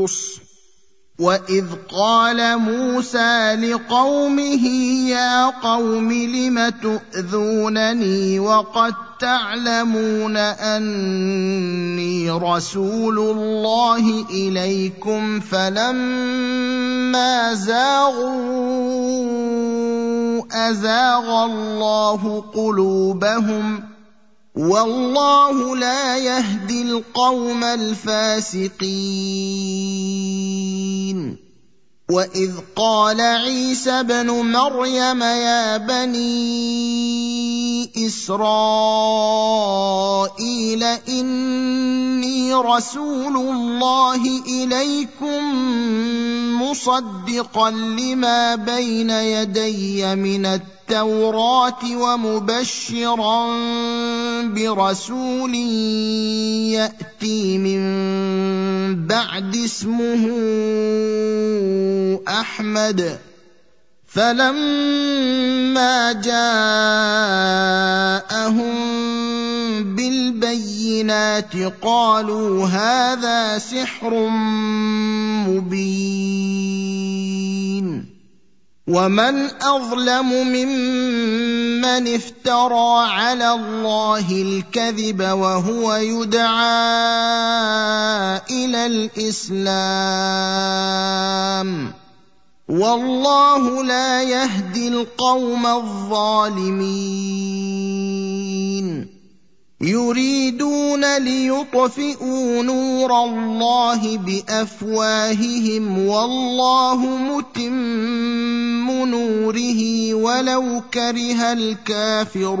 مرصوص وإذ قال موسى لقومه يا قوم لم تؤذونني وقد تعلمون أني رسول الله إليكم فلما زاغوا أزاغ الله قلوبهم والله لا يهدي القوم الفاسقين. وإذ قال عيسى ابن مريم يا بني إسرائيل إني رسول الله إليكم مصدقا لما بين يدي من التوراة ومبشرا برسول يأتي من بعد اسمه أحمد. فلما جاءهم بالبينات قالوا هذا سحر مبين. ومن اظلم ممن افترى على الله الكذب وهو يدعى إلى الاسلام والله لا يهدي القوم الظالمين يريدون ليطفئوا نور الله بأفواههم والله متم نوره ولو كره الكافرون.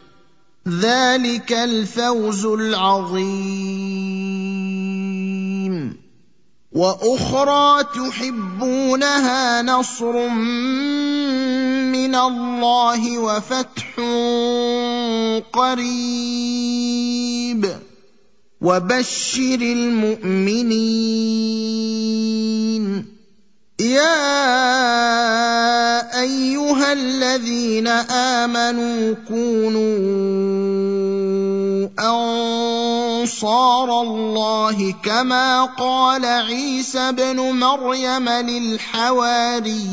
ذلك الفوز العظيم وأخرى تحبونها نصر من الله وفتح قريب وبشر المؤمنين يا ايها الذين امنوا كونوا أنصار الله كما قال عيسى ابن مريم للحواريين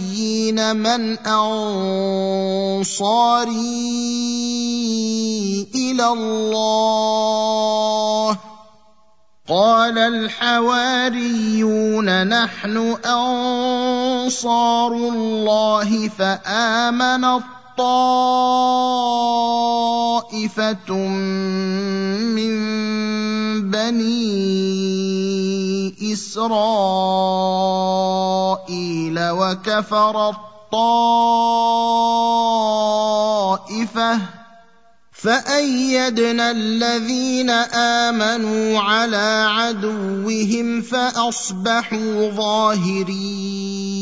من أنصاري إلى الله؟ قال الحواريون نحن أنصار الله فآمن طائفه من بني اسرائيل وكفر الطائفه فايدنا الذين امنوا على عدوهم فاصبحوا ظاهرين